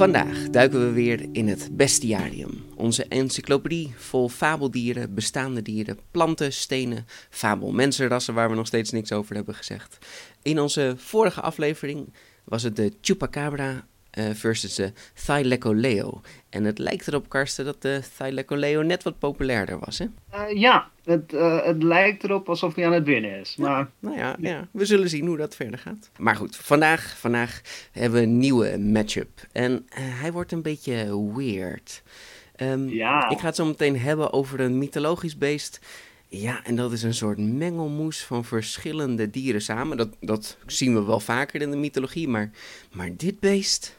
Vandaag duiken we weer in het bestiarium. Onze encyclopedie vol fabeldieren, bestaande dieren, planten, stenen, fabelmensenrassen waar we nog steeds niks over hebben gezegd. In onze vorige aflevering was het de Chupacabra versus de Thylacoleo. En het lijkt erop, Karsten, dat de Thylacoleo net wat populairder was, hè? Uh, ja, het, uh, het lijkt erop alsof hij aan het winnen is. Maar... Ja, nou ja, ja, we zullen zien hoe dat verder gaat. Maar goed, vandaag, vandaag hebben we een nieuwe matchup. En hij wordt een beetje weird. Um, ja. Ik ga het zo meteen hebben over een mythologisch beest ja, en dat is een soort mengelmoes van verschillende dieren samen. Dat, dat zien we wel vaker in de mythologie, maar, maar dit beest.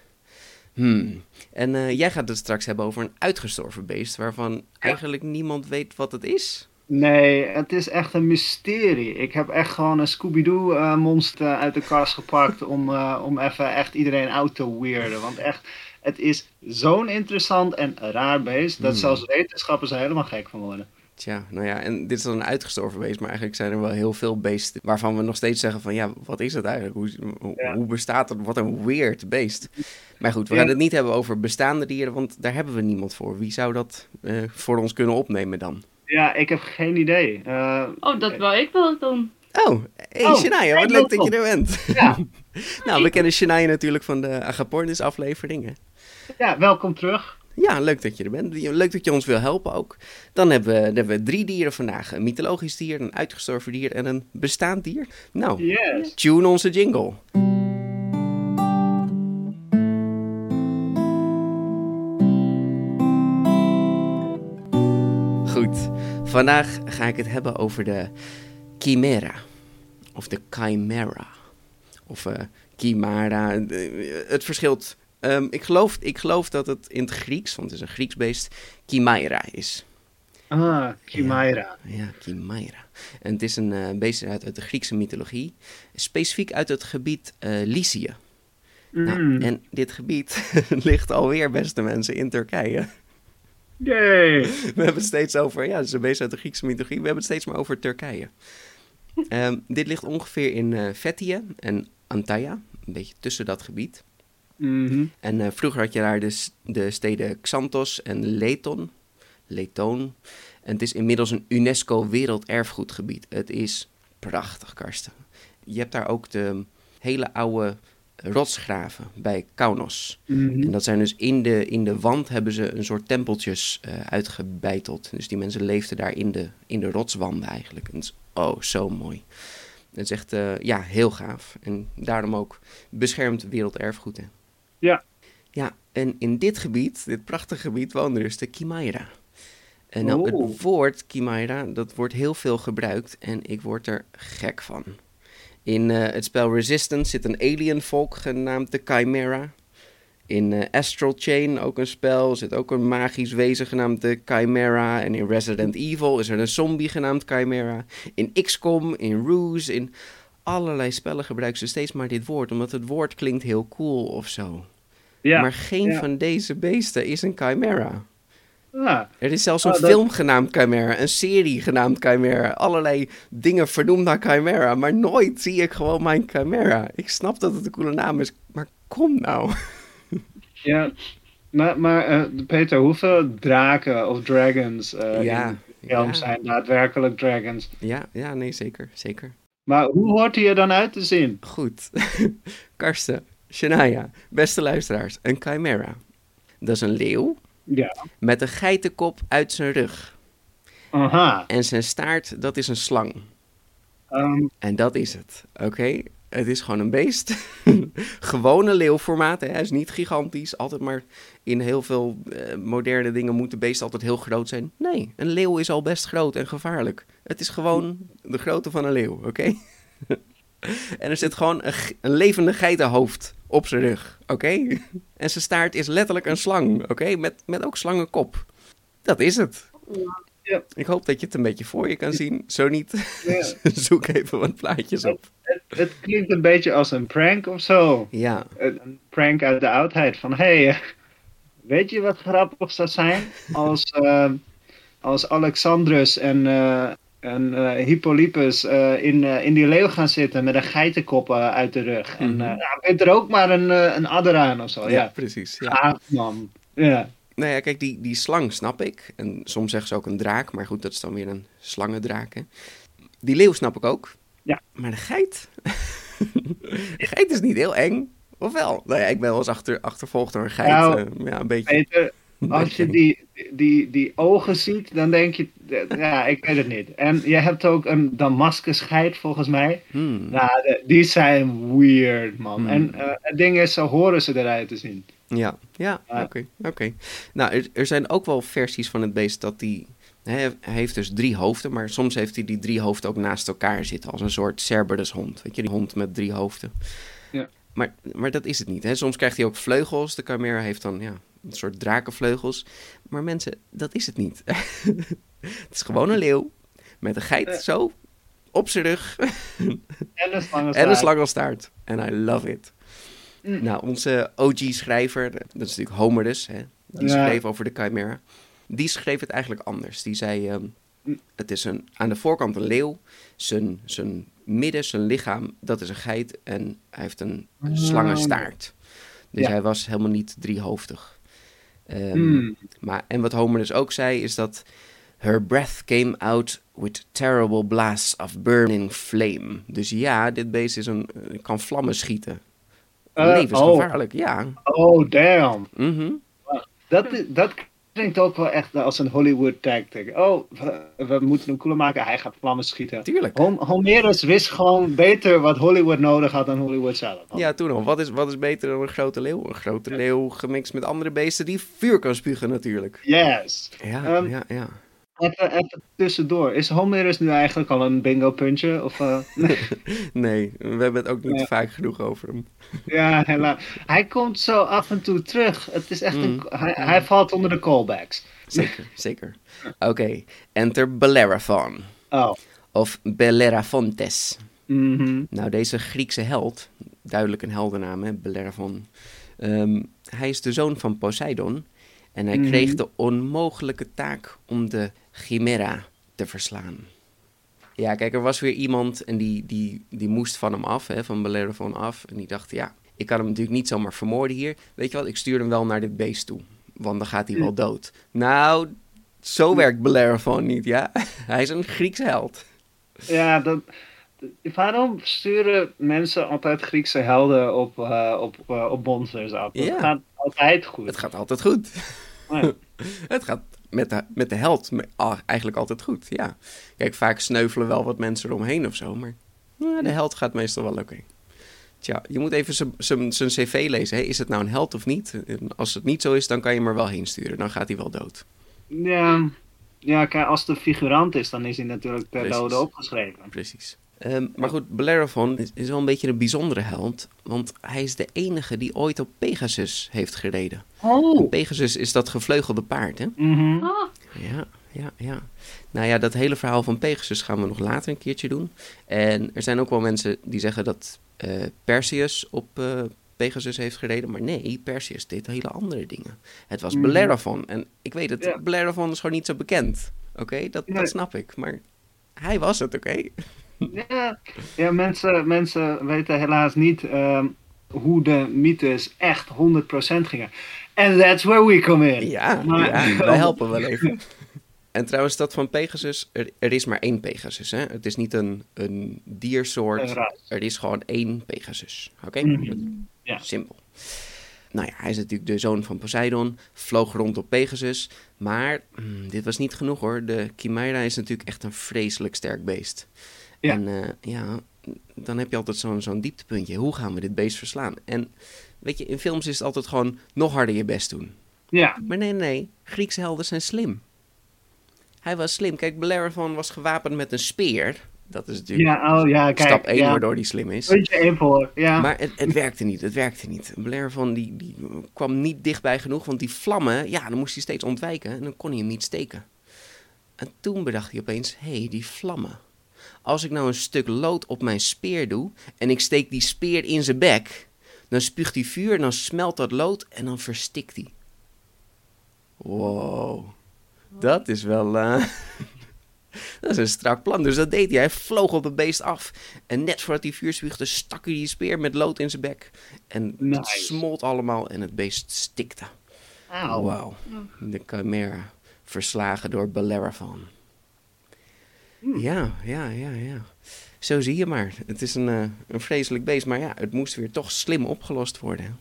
Hmm. En uh, jij gaat het straks hebben over een uitgestorven beest, waarvan eigenlijk niemand weet wat het is. Nee, het is echt een mysterie. Ik heb echt gewoon een Scooby-Doo-monster uh, uit de kast gepakt om, uh, om even echt iedereen out te weirden. Want echt, het is zo'n interessant en raar beest dat hmm. zelfs wetenschappers er helemaal gek van worden. Tja, nou ja, en dit is dan een uitgestorven beest, maar eigenlijk zijn er wel heel veel beesten waarvan we nog steeds zeggen van ja, wat is het eigenlijk? Hoe, hoe bestaat het? Wat een weird beest. Maar goed, we gaan het niet hebben over bestaande dieren, want daar hebben we niemand voor. Wie zou dat uh, voor ons kunnen opnemen dan? Ja, ik heb geen idee. Uh, oh, dat wil ik wel doen. Oh, hey oh, Shania, wat leuk dat je er bent. Ja. nou, we kennen Shania natuurlijk van de Agapornis afleveringen. Ja, welkom terug. Ja, leuk dat je er bent. Leuk dat je ons wil helpen ook. Dan hebben we, dan hebben we drie dieren vandaag. Een mythologisch dier, een uitgestorven dier en een bestaand dier. Nou, yes. tune onze jingle. Goed, vandaag ga ik het hebben over de chimera. Of de chimera. Of uh, chimera. Het verschilt Um, ik, geloof, ik geloof dat het in het Grieks, want het is een Grieks beest, Chimaira is. Ah, Chimaira. Ja, ja Chimaira. En het is een uh, beest uit, uit, de Griekse mythologie, specifiek uit het gebied uh, Lycië. Nou, mm. en dit gebied ligt alweer, beste mensen, in Turkije. Yay! We hebben het steeds over, ja, het is een beest uit de Griekse mythologie, we hebben het steeds maar over Turkije. Um, dit ligt ongeveer in uh, Fethiye en Antalya, een beetje tussen dat gebied. Mhm. En uh, vroeger had je daar dus de steden Xanthos en Leton. Leton. En het is inmiddels een UNESCO werelderfgoedgebied. Het is prachtig, Karsten. Je hebt daar ook de hele oude rotsgraven bij Kaunos. Mhm. En dat zijn dus in de, in de wand hebben ze een soort tempeltjes uh, uitgebeiteld. Dus die mensen leefden daar in de, in de rotswanden eigenlijk. En het is, oh, zo mooi. Het is echt uh, ja, heel gaaf. En daarom ook beschermd werelderfgoed. Hè. Ja. Ja, en in dit gebied, dit prachtige gebied, woonde dus de Kimaira. En nou, het woord Kimaira, dat wordt heel veel gebruikt en ik word er gek van. In uh, het spel Resistance zit een alien volk genaamd de Chimera. In uh, Astral Chain, ook een spel, zit ook een magisch wezen genaamd de Chimera. En in Resident Evil is er een zombie genaamd Chimera. In XCOM, in Ruse, in allerlei spellen gebruiken ze steeds maar dit woord, omdat het woord klinkt heel cool of zo. Ja, maar geen van deze beesten is een chimera. Ja. Er is zelfs een oh, film genaamd Chimera, een serie genaamd Chimera, allerlei dingen vernoemd naar Chimera, maar nooit zie ik gewoon mijn Chimera. Ik snap dat het een coole naam is, maar kom nou. Ja, maar, maar uh, Peter, hoeveel draken of dragons uh, ja, in film zijn daadwerkelijk dragons? Ja, ja, nee, zeker, zeker. Maar hoe hoort hij er dan uit te zien? Goed. Karsten, Shania, beste luisteraars, een chimera. Dat is een leeuw ja. met een geitenkop uit zijn rug. Aha. En zijn staart, dat is een slang. Um, en dat is het, oké? Het is gewoon een beest. Gewone leeuwformaat. Hè? Hij is niet gigantisch. Altijd maar in heel veel eh, moderne dingen moeten beesten altijd heel groot zijn. Nee, een leeuw is al best groot en gevaarlijk. Het is gewoon de grootte van een leeuw, oké? en er zit gewoon een, een, levende geitenhoofd op zijn rug, oké? en zijn staart is letterlijk een slang, oké? Met, met ook slangenkop. Dat is het. Ja. Ik hoop dat je het een beetje voor je kan zien. Zo niet, ja. zoek even wat plaatjes op. Het, het, klinkt een beetje als een prank of zo. Ja. Een, prank uit de oudheid. Van, hé, hey, weet je wat grappig zou zijn? Als, uh, als Alexandrus en, uh, en uh, Hippolypus in, in die leeuw gaan zitten met een geitenkop uit de rug. En mm -hmm. er ook maar een, een adder aan of zo. Ja, ja. precies. Ja. Ah, man. Ja. Nou ja, kijk, die, die slang snap ik. En soms zeggen ze ook een draak, maar goed, dat is dan weer een slangendraak. Hè? Die leeuw snap ik ook. Ja. Maar de geit? de geit is niet heel eng. Of wel? Nou ja, ik ben wel eens achter, achtervolgd door een geit. Nou, uh, ja, een beetje. Peter, als je die, die, die ogen ziet, dan denk je, ja, ik weet het niet. En je hebt ook een Damascus geit, volgens mij. Hmm. Nou, die zijn weird, man. Hmm. En uh, het ding is, zo horen ze eruit te zien. Ja, ja, oké. oké. Nou, er, er, zijn ook wel versies van het beest dat die... Hij heeft dus drie hoofden, maar soms heeft hij die drie hoofden ook naast elkaar zitten. Als een soort Cerberus hond. Weet je, die hond met drie hoofden. Ja. Maar, maar dat is het niet. Hè? Soms krijgt hij ook vleugels. De Chimera heeft dan ja, een soort drakenvleugels. Maar mensen, dat is het niet. het is gewoon een leeuw met een geit zo op zijn rug. en een slangenstaart. En een slangenstaart. En I love it. Mm. Nou, onze OG-schrijver, dat is natuurlijk Homer dus, hè, die ja. schreef over de Chimera. Die schreef het eigenlijk anders. Die zei, um, het is een, aan de voorkant een leeuw, zijn, zijn midden, zijn lichaam, dat is een geit en hij heeft een slangenstaart. Dus Ja. hij was helemaal niet driehoofdig. Ehm, Mm. maar, en wat Homer dus ook zei, is dat her breath came out with terrible blasts of burning flame. Dus ja, dit beest is een, kan vlammen schieten. Eh, Levensgevaarlijk, ja. Oh, damn. Mhm. Dat, dat klinkt ook wel echt als een Hollywood tactic. Oh, we, we moeten hem cooler maken. Hij gaat vlammen schieten. Tuurlijk. Hom- Homerus wist gewoon beter wat Hollywood nodig had dan Hollywood zelf. Ja, toen al. Wat is, wat is beter dan een grote leeuw? Een grote leeuw gemixt met andere beesten die vuur kan spugen natuurlijk. Yes. Ja, Ehm, ja, ja. Even, even tussendoor. Is Homerus nu eigenlijk al een bingo puntje? Of, eh, Nee, we hebben het ook niet Ja. vaak genoeg over hem. ja, helaas. Hij komt zo af en toe terug. Het is echt een, Mm. hij, hij valt onder de callbacks. Zeker, zeker. Oké, enter Bellerophon. Oh. Of Bellerophontes. Mhm. Nou, deze Griekse held, duidelijk een heldennaam, hè, Bellerophon. Ehm, hij is de zoon van Poseidon. En hij Mhm. kreeg de onmogelijke taak om de Chimera te verslaan. Ja, kijk, er was weer iemand en die, die, die moest van hem af, hè, van Bellerophon af. En die dacht, ja, ik kan hem natuurlijk niet zomaar vermoorden hier. Weet je wat, ik stuur hem wel naar dit beest toe. Want dan gaat hij wel dood. Nou, zo werkt Bellerophon niet, ja. hij is een Griekse held. Ja, dat, waarom sturen mensen altijd Griekse helden op, eh, op, eh, op monsters af? Ja. gaat altijd goed. Het gaat altijd goed. Het gaat met de, met de held eigenlijk altijd goed, ja. Kijk, vaak sneuvelen wel wat mensen eromheen of zo, maar nou, de held gaat meestal wel oké. Tja, je moet even zijn- cv lezen. Hè? Is het nou een held of niet? En als het niet zo is, dan kan je hem er wel heen sturen. Dan gaat hij wel dood. Ja, ja kijk, als de figurant is, dan is hij natuurlijk ter Precies. dode opgeschreven. Precies. Ehm, maar goed, Bellerophon is, is wel een beetje een bijzondere held. Want hij is de enige die ooit op Pegasus heeft gereden. Oh. Pegasus is dat gevleugelde paard, hè? Mhm. Ah, Ja, ja, ja. Nou ja, dat hele verhaal van Pegasus gaan we nog later een keertje doen. En er zijn ook wel mensen die zeggen dat eh, Perseus op eh, Pegasus heeft gereden. Maar nee, Perseus deed hele andere dingen. Het was Mhm. Bellerophon. En ik weet het, Ja. Bellerophon is gewoon niet zo bekend. Oké, dat, Nee. dat snap ik. Maar hij was het, oké? Ja, ja mensen, mensen weten helaas niet ehm, hoe de mythes echt 100% gingen. And that's where we come in. Ja, Maar- ja, wij helpen wel even. En trouwens, dat van Pegasus, er, er is maar één Pegasus. Hè? Het is niet een, een diersoort. Een. Er is gewoon één Pegasus. Oké? Mhm. Ja. Simpel. Nou ja, hij is natuurlijk de zoon van Poseidon, vloog rond op Pegasus. Maar mm, dit was niet genoeg hoor. De Chimera is natuurlijk echt een vreselijk sterk beest. Ja. En eh, ja, dan heb je altijd zo'n zo'n dieptepuntje. Hoe gaan we dit beest verslaan? En weet je, in films is het altijd gewoon nog harder je best doen. Ja, Maar nee, nee, Griekse helden zijn slim. Hij was slim. Kijk, Bellerophon was gewapend met een speer. Dat is natuurlijk ja, oh ja, kijk. stap 1 ja. waardoor hij slim is. Puntje één voor, ja. Maar het, het werkte niet, het werkte niet. Bellerophon die, die kwam niet dichtbij genoeg, want die vlammen, ja, dan moest hij steeds ontwijken en dan kon hij hem niet steken. En toen bedacht hij opeens, hé, hey, die vlammen. Als ik nou een stuk lood op mijn speer doe en ik steek die speer in zijn bek, dan spuugt hij vuur en dan smelt dat lood en dan verstikt hij. Wow, dat is wel... eh, dat is een strak plan. Dus dat deed hij. Hij vloog op het beest af. En net voordat hij vuur spuugde, stak hij die speer met lood in zijn bek. En het smolt allemaal en het beest stikte. Auw. Wauw. De Chimera verslagen door Bellerophon. Ja, ja, ja, ja. Zo zie je maar. Het is een, eh, een vreselijk beest, maar ja, het moest weer toch slim opgelost worden.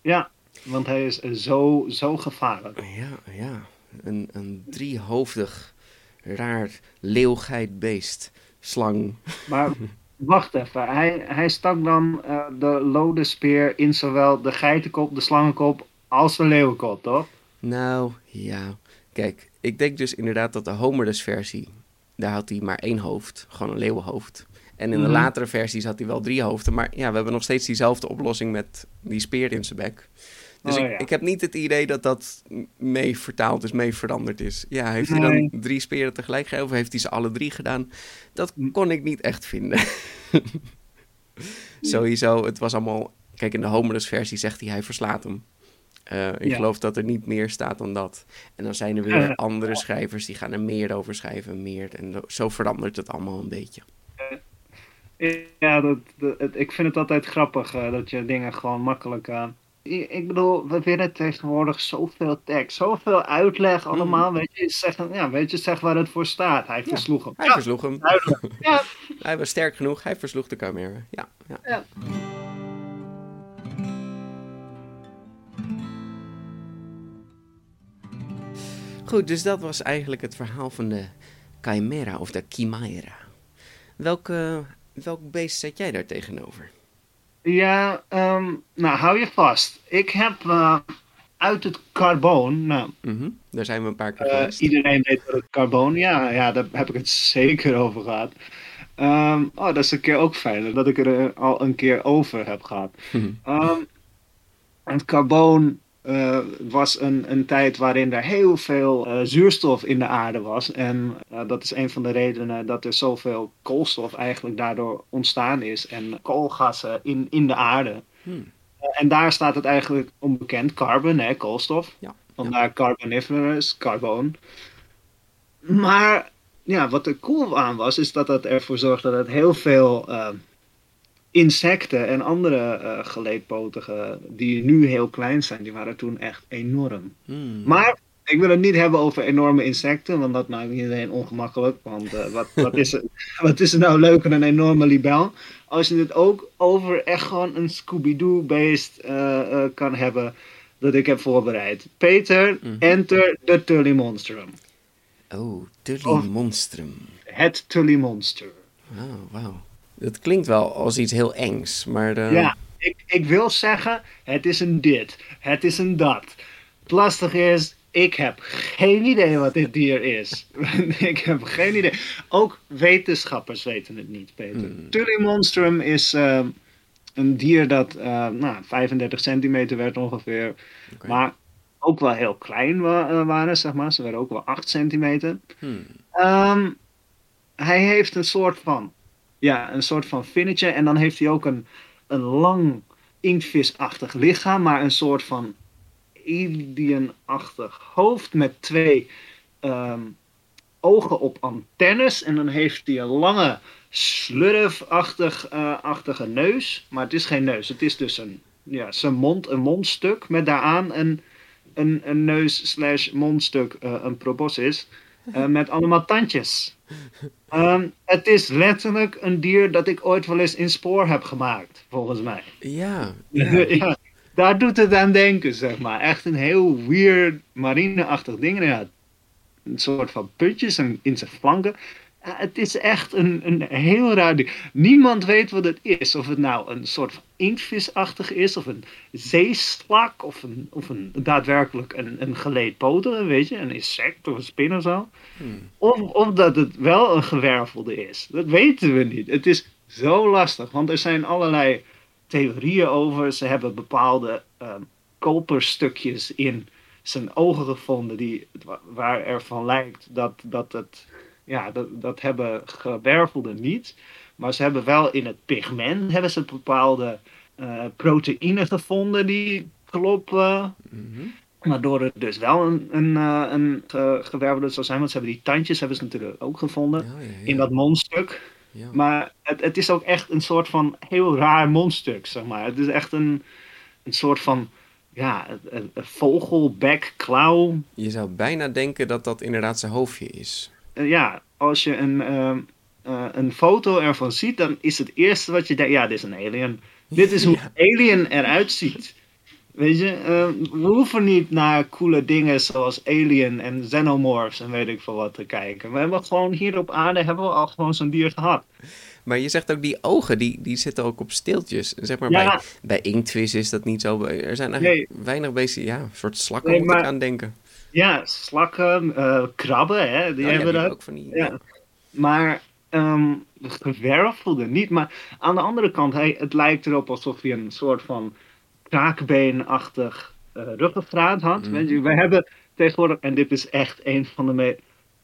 Ja, want hij is zo, zo gevaarlijk. Ja, ja. Een, een driehoofdig, raar, leeuwgeit beest. Slang. Maar wacht even, hij, hij stak dan eh, de lode speer in zowel de geitenkop, de slangenkop als de leeuwenkop, toch? Nou, ja. Kijk, ik denk dus inderdaad dat de Homerus versie, daar had hij maar één hoofd, gewoon een leeuwenhoofd. En in de Mhm. latere versies had hij wel drie hoofden, maar ja, we hebben nog steeds diezelfde oplossing met die speer in zijn bek. Dus Oh, ik, ja. ik heb niet het idee dat dat mee vertaald is, mee veranderd is. Ja, heeft hij dan drie speren tegelijk gegeven of heeft hij ze alle drie gedaan? Dat Hm. kon ik niet echt vinden. Sowieso, het was allemaal... Kijk, in de Homerus versie zegt hij, hij verslaat hem. Eh, ik Ja. geloof dat er niet meer staat dan dat. En dan zijn er weer Eh. andere schrijvers die gaan er meer over schrijven, meer. En zo verandert het allemaal een beetje. Ja, dat, ik vind het altijd grappig eh, dat je dingen gewoon makkelijk... eh, i- ik bedoel, we willen tegenwoordig zoveel tekst, zoveel uitleg allemaal. Weet, je, zeg, ja, weet je, zeg waar het voor staat. Hij versloeg hem. Hij Ja, versloeg hem. Ja. Hij was sterk genoeg, hij versloeg de Chimera. Ja, ja. Goed, dus dat was eigenlijk het verhaal van de Chimera of de Chimera. Welke, welk beest zet jij daar tegenover? Ja, ehm, nou hou je vast. Ik heb eh, uit het carboon, nou, Mhm, Daar zijn we een paar keer eh, geweest. iedereen weet wat het carboon, ja, ja, daar heb ik het zeker over gehad. Ehm, oh, dat is een keer ook fijn, dat ik er eh, al een keer over heb gehad. Mhm. Ehm, het carboon eh, was een, een tijd waarin er heel veel eh, zuurstof in de aarde was. En eh, dat is een van de redenen dat er zoveel koolstof eigenlijk daardoor ontstaan is. En koolgassen in, in de aarde. Hmm. En daar staat het eigenlijk onbekend, carbon, hè, koolstof. Ja, Vandaar carboniferous, carboon. Maar ja, wat er cool aan was, is dat het ervoor zorgde dat heel veel insecten en andere geleedpotigen, die nu heel klein zijn, die waren toen echt enorm. Hmm. Maar ik wil het niet hebben over enorme insecten, want dat maakt iedereen ongemakkelijk. Want eh, wat, wat, is er, wat is er nou leuk aan een enorme libel? Als je het ook over echt gewoon een Scooby-Doo-beest eh, kan hebben, dat ik heb voorbereid. Peter, Mhm. enter the Tully Monstrum. Oh, Tully Monstrum. Het Tully Monster. Oh, wauw. Dat klinkt wel als iets heel engs, maar... eh, Ja, ik, ik wil zeggen, het is een dit, het is een dat. Het lastige is, ik heb geen idee wat dit dier is. ik heb geen idee. Ook wetenschappers weten het niet, Peter. Hmm. Tully monstrum is eh, een dier dat eh, nou, 35 centimeter werd ongeveer. Maar ook wel heel klein wa- eh, waren, zeg maar. Ze werden ook wel 8 centimeter. Hmm. Ehm, hij heeft een soort van, ja, een soort van vinnetje. En dan heeft hij ook een, een lang inktvisachtig lichaam, maar een soort van alien-achtig hoofd met twee ehm, ogen op antennes. En dan heeft hij een lange slurfachtig eh, neus. Maar het is geen neus, het is dus een, ja, zijn mond, een mondstuk met daaraan een, een, een neus slash mondstuk, eh, een proboscis. Eh, met allemaal tandjes. Ehm, het is letterlijk een dier dat ik ooit wel eens in spoor heb gemaakt, volgens mij. Ja, Ja. ja. daar doet het aan denken, zeg maar. Echt een heel weird marineachtig ding. Ja, een soort van puntjes en in zijn flanken. Het is echt een, een heel raar ding. Niemand weet wat het is. Of het nou een soort van inktvisachtig is, of een zeeslak, of een, of een daadwerkelijk een, een geleed poter, weet je, een insect of een spin of zo. Hmm. Of, of dat het wel een gewervelde is. Dat weten we niet. Het is zo lastig, want er zijn allerlei theorieën over. Ze hebben bepaalde uh, koperstukjes in zijn ogen gevonden die, waar ervan lijkt dat, dat het ja, dat, dat hebben gewervelden niet. Maar ze hebben wel in het pigment hebben ze bepaalde uh, proteïnen gevonden die kloppen. Mm Waardoor het dus wel een, een, uh, een gewervelde zou zijn. Want ze hebben die tandjes hebben ze natuurlijk ook gevonden. In dat mondstuk. Maar het, het is ook echt een soort van heel raar mondstuk, zeg maar. Het is echt een, een soort van ja, een, een vogelbek, klauw. Je zou bijna denken dat dat inderdaad zijn hoofdje is. Eh, ja, als je een, ehm, eh, een foto ervan ziet, dan is het eerste wat je denkt, ja, dit is een alien. Dit is hoe een alien eruit ziet. Weet je, ehm, we hoeven niet naar coole dingen zoals Alien en Xenomorphs en weet ik veel wat te kijken. We hebben gewoon hier op aarde hebben we al gewoon zo'n dier gehad. Maar je zegt ook die ogen, die, die zitten ook op steeltjes. Zeg maar bij, bij inktvis is dat niet zo. Er zijn eigenlijk weinig beesten, ja, een soort slakken nee, moet ik aan denken. Ja, slakken, uh, krabben, hè, die oh, hebben ja, ook van die. Ja. Maar um, gewervelde niet. Maar aan de andere kant, hij, het lijkt erop alsof hij een soort van kraakbeenachtig uh, ruggengraat had. Mm. Je, we hebben tegenwoordig, en dit is echt een van de meest.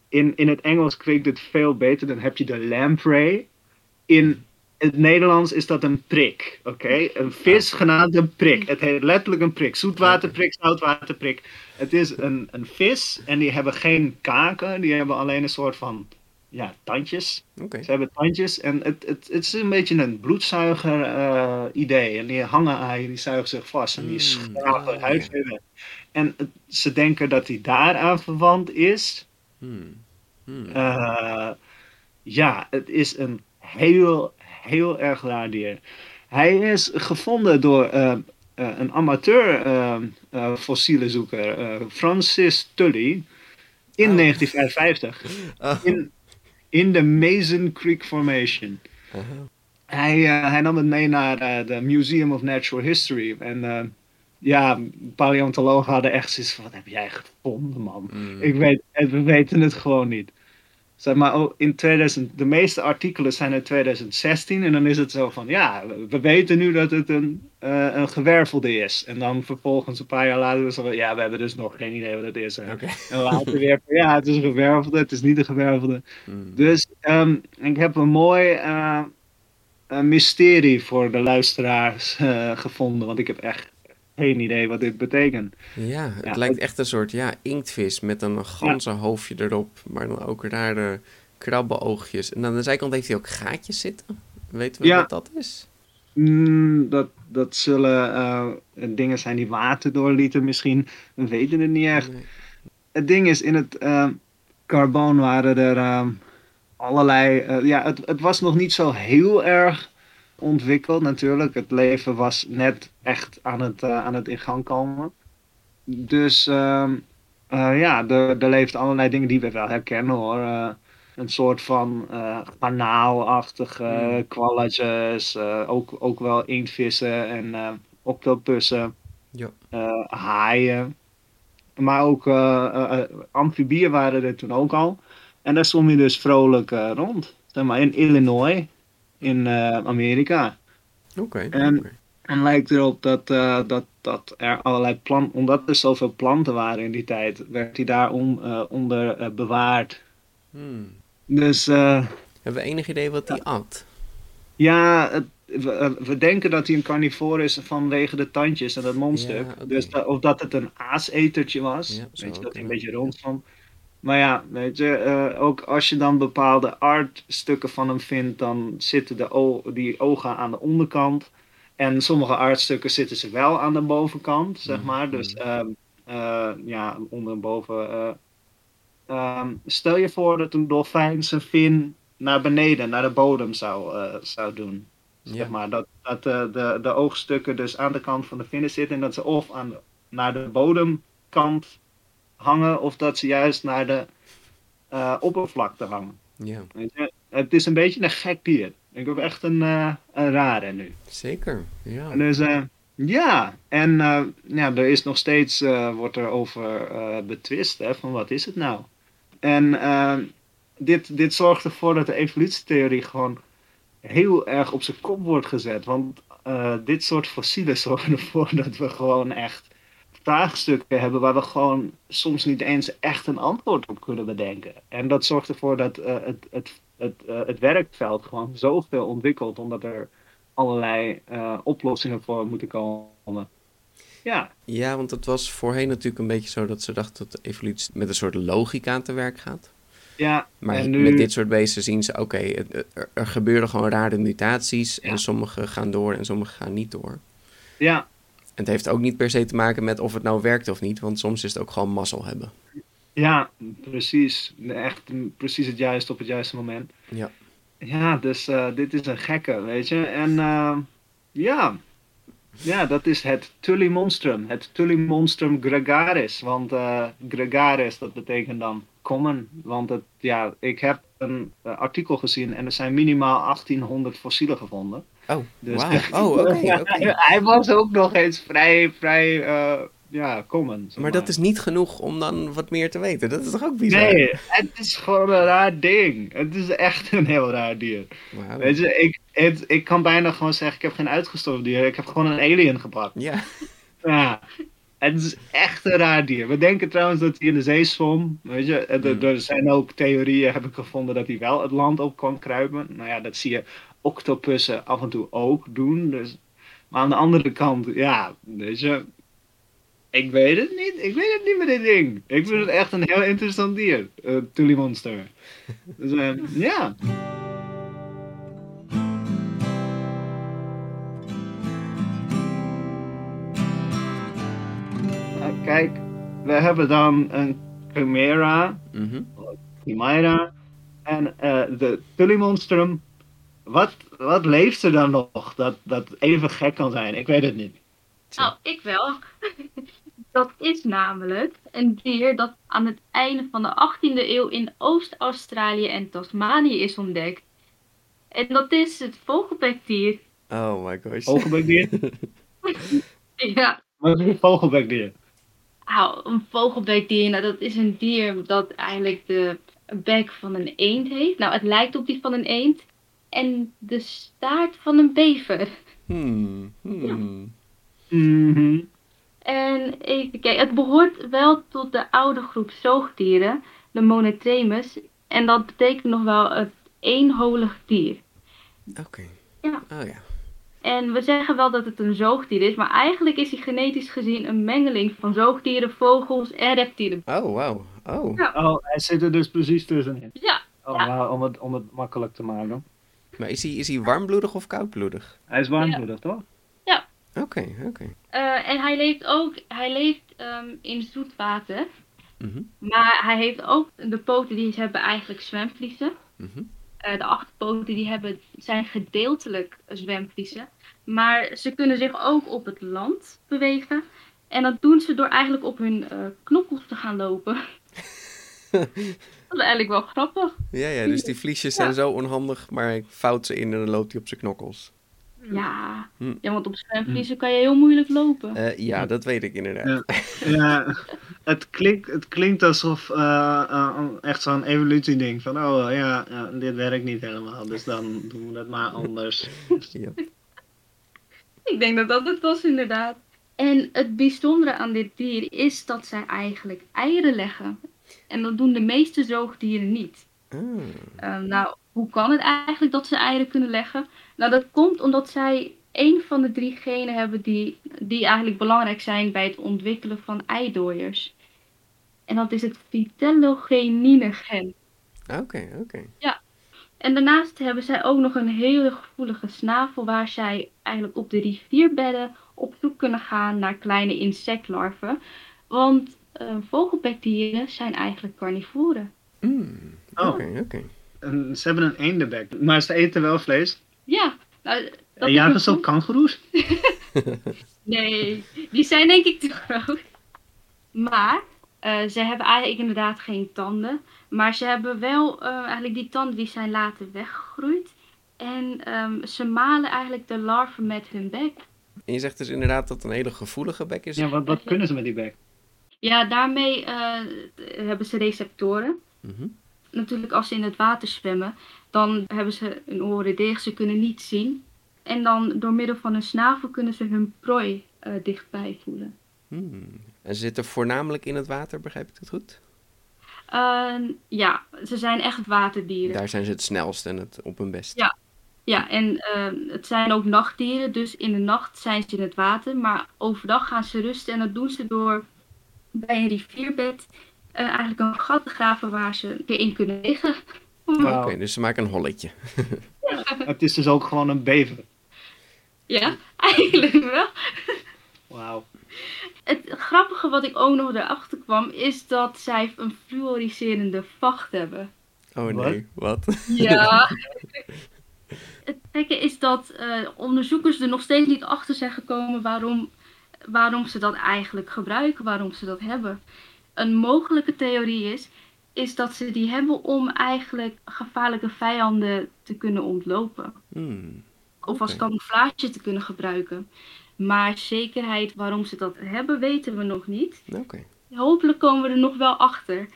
In, in het Engels klinkt het veel beter. Dan heb je de lamprey. In het Nederlands is dat een prik, oké? Een vis genaamd een prik. Het heet letterlijk een prik. Zoetwaterprik, zoutwaterprik. Het is een, een vis en die hebben geen kaken. Die hebben alleen een soort van ja, tandjes. Okay. Ze hebben tandjes en het, het, het is een beetje een bloedzuiger uh, idee. En die hangen aan je, die zuigen zich vast en die mm, schrapen oh, huid. En ze denken dat hij daaraan verwant is. Hmm. Hmm. Uh, ja, het is een heel, heel erg raar dier. Hij is gevonden door uh, een amateur fossielenzoeker, Francis Tully, in oh. 1955. In, in de Mason Creek Formation. Uh hij, uh, hij nam het mee naar uh, de Museum of Natural History. En uh, ja, paleontologen hadden echt zoiets van: wat heb jij gevonden, man? Mm. Ik weet, we weten het gewoon niet. Zeg maar, oh, in 2000, de meeste artikelen zijn uit 2016 en dan is het zo van, ja, we weten nu dat het een, uh, een gewervelde is. En dan vervolgens een paar jaar later zo van, ja, we hebben dus nog geen idee wat het is. Okay. En later weer ja, het is een gewervelde, het is niet een gewervelde. Hmm. Dus um, ik heb een mooi uh, een mysterie voor de luisteraars uh, gevonden, want ik heb echt geen idee wat dit betekent. Ja, het lijkt echt een soort ja, inktvis met een ganse hoofdje erop, maar dan ook rare krabbenoogjes. En aan de zijkant heeft hij ook gaatjes zitten. Weten we wat dat is? Mm, dat, dat zullen uh, dingen zijn die water doorlieten misschien. We weten het niet echt. Het ding is, in het uh, carbon waren er uh, allerlei... ja, het, het was nog niet zo heel erg ontwikkeld natuurlijk. Het leven was net echt aan het, uh, aan het in gang komen. Dus uh, uh, ja, er, er leeft allerlei dingen die we wel herkennen hoor. Uh, een soort van kanaalachtige mm. kwalletjes, ook, ook wel inktvissen en octopussen, ja. haaien. Maar ook amfibieën waren er toen ook al. En daar stond je dus vrolijk rond. Zeg maar in Illinois in uh, Amerika. Oké. en, en lijkt erop dat, uh, dat, dat er allerlei planten, omdat er zoveel planten waren in die tijd, werd hij daar om, uh, onder bewaard. Hmm. Dus. Hebben we enig idee wat hij at? Ja, het, we, we, denken dat hij een carnivore is vanwege de tandjes en dat mondstuk. Ja, dus of dat het een aasetertje was. Ja, weet je, dat hij een beetje rond van. Maar ja, weet je, uh, ook als je dan bepaalde artstukken van hem vindt, dan zitten de die ogen aan de onderkant. En sommige artstukken zitten ze wel aan de bovenkant, zeg mhm. maar. Dus uh, uh, ja, onder en boven. Eh, ehm, stel je voor dat een dolfijn zijn vin naar beneden, naar de bodem zou, zou doen. Zeg maar, dat, dat de, de oogstukken dus aan de kant van de vinnen zitten en dat ze of aan naar de bodemkant hangen of dat ze juist naar de uh, oppervlakte hangen. Ja? Het is een beetje een gek dier. Ik heb echt een, eh, een rare nu. zeker. Ja. En Dus eh, ja, en ja, er is nog steeds, wordt er over betwist, hè, van wat is het nou? En dit, dit zorgt ervoor dat de evolutietheorie gewoon heel erg op zijn kop wordt gezet. Want dit soort fossielen zorgen ervoor dat we gewoon echt vraagstukken hebben waar we gewoon soms niet eens echt een antwoord op kunnen bedenken. En dat zorgt ervoor dat eh, het, het, het, eh, het werkveld gewoon zoveel ontwikkelt, omdat er allerlei eh, oplossingen voor moeten komen. Ja, Ja, want het was voorheen natuurlijk een beetje zo dat ze dachten dat de evolutie met een soort logica te werk gaat. ja. Maar nu, met dit soort beesten zien ze, oké, er, er gebeuren gewoon rare mutaties Ja. en sommige gaan door en sommige gaan niet door. ja, het heeft ook niet per se te maken met of het nou werkt of niet, want soms is het ook gewoon mazzel hebben. ja, precies. Echt precies het juiste op het juiste moment. Ja. Ja, dus eh, dit is een gekke, weet je. En eh, ja. ja, dat is het Tully monstrum. Het Tully monstrum gregaris. Want eh, gregaris, dat betekent dan common. Want het, ja, ik heb een artikel gezien en er zijn minimaal 1800 fossielen gevonden. Oh, Dus- wauw. Oh, oké. Hij was ook nog eens vrij, vrij, eh, ja, common. Maar dat is niet genoeg om dan wat meer te weten. Dat is toch ook bizar? Nee, het is gewoon een raar ding. Het is echt een heel raar dier. Weet je, ik, het, ik kan bijna gewoon zeggen, ik heb geen uitgestorven dier. Ik heb gewoon een alien gepakt. Ja, Ja, het is echt een raar dier. We denken trouwens dat hij in de zee zwom. Weet je, er, Hmm. er zijn ook theorieën, heb ik gevonden, dat hij wel het land op kan kruipen. Nou ja, dat zie je octopussen af en toe ook doen. Dus, maar aan de andere kant, ja, weet je, ik weet het niet. Ik weet het niet met dit ding. Ik vind het echt een heel interessant dier, uh, Tully Monster. Dus eh, ja. Nou, kijk, we hebben dan een Chimera, mhm. Chimera en eh, de Tullymonstrum. Wat, wat leeft er dan nog dat, dat even gek kan zijn? Ik weet het niet. Nou, ik wel. Dat is namelijk een dier dat aan het einde van de 18e eeuw in Oost-Australië en Tasmanië is ontdekt. En dat is het vogelbekdier. Oh my gosh. Vogelbekdier? Ja, Wat is een vogelbekdier? nou, een vogelbekdier, nou, dat is een dier dat eigenlijk de bek van een eend heeft. Nou, het lijkt op die van een eend. En de staart van een bever. Hmm, hmm. Mhm. En even kijken, het behoort wel tot de oude groep zoogdieren, de Monotremus. En dat betekent nog wel het eenholig dier. Oké. Ja. Oh ja. En we zeggen wel dat het een zoogdier is, maar eigenlijk is hij genetisch gezien een mengeling van zoogdieren, vogels en reptielen. Oh, wauw. Oh. Ja. Oh, hij zit er dus precies tussenin. Ja, Oh, Ja. om, het, om het makkelijk te maken. Maar is hij, is hij warmbloedig of koudbloedig? Hij is warmbloedig, toch? Oké, oké. eh, en hij leeft ook hij leeft, ehm, in zoet water. Mhm, Maar hij heeft ook de poten die hebben eigenlijk zwemvliezen. mhm. Eh, de achterpoten die hebben, zijn gedeeltelijk zwemvliezen. Maar ze kunnen zich ook op het land bewegen. En dat doen ze door eigenlijk op hun eh, knokkels te gaan lopen. dat is eigenlijk wel grappig. Ja, ja, dus die vliesjes zijn zo onhandig, maar ik fout ze in en dan loopt hij op zijn knokkels. Ja, Hm. ja want op zwemvliezen kan je heel moeilijk lopen. Eh, ja, dat weet ik inderdaad. Ja, het klinkt, het klinkt alsof eh, eh, echt zo'n evolutieding van, oh ja, ja, dit werkt niet helemaal, dus dan doen we dat maar anders. Ja. Ik denk dat dat het was inderdaad. En het bijzondere aan dit dier is dat zij eigenlijk eieren leggen. En dat doen de meeste zoogdieren niet. Ah, Eh, nou, hoe kan het eigenlijk dat ze eieren kunnen leggen? Nou, dat komt omdat zij één van de drie genen hebben die, die eigenlijk belangrijk zijn bij het ontwikkelen van eidooiers. En dat is het vitellogenine gen. Oké, oké. En daarnaast hebben zij ook nog een hele gevoelige snavel waar zij eigenlijk op de rivierbedden op zoek kunnen gaan naar kleine insectlarven. Want eh, vogelbekdieren zijn eigenlijk carnivoren. Mm, Oh. Oké, oké. En ze hebben een eendebek, maar ze eten wel vlees. Ja, nou, dat En is jagen een ze op kangoeroes? Nee, die zijn denk ik te groot. Maar Uh, ze hebben eigenlijk inderdaad geen tanden. Maar ze hebben wel uh, eigenlijk die tanden die zijn later weggegroeid. En um, ze malen eigenlijk de larven met hun bek. En je zegt dus inderdaad dat het een hele gevoelige bek is. Ja, wat, wat kunnen ze met die bek? Ja, daarmee uh, hebben ze receptoren. Mm -hmm. Natuurlijk als ze in het water zwemmen, dan hebben ze een oren dicht. Ze kunnen niet zien. En dan door middel van hun snavel kunnen ze hun prooi uh, dichtbij voelen. Hmm. En ze zitten voornamelijk in het water, begrijp ik dat goed? Uh, ja, ze zijn echt waterdieren. Daar zijn ze het snelst en het op hun best. Ja, ja en uh, het zijn ook nachtdieren, dus in de nacht zijn ze in het water. Maar overdag gaan ze rusten en dat doen ze door bij een rivierbed uh, eigenlijk een gat te graven waar ze weer in kunnen liggen. Wow. Oké, okay, dus ze maken een holletje. Ja. Het is dus ook gewoon een bever. Ja, eigenlijk wel. Wauw. Het grappige wat ik ook nog erachter kwam, is dat zij een fluoriserende vacht hebben. Oh nee, wat? wat? Ja. het gekke is dat uh, onderzoekers er nog steeds niet achter zijn gekomen waarom, waarom ze dat eigenlijk gebruiken, waarom ze dat hebben. Een mogelijke theorie is, is dat ze die hebben om eigenlijk gevaarlijke vijanden te kunnen ontlopen. Hmm. Of als camouflage te kunnen gebruiken. Maar zekerheid waarom ze dat hebben, weten we nog niet. Okay. Hopelijk komen we er nog wel achter.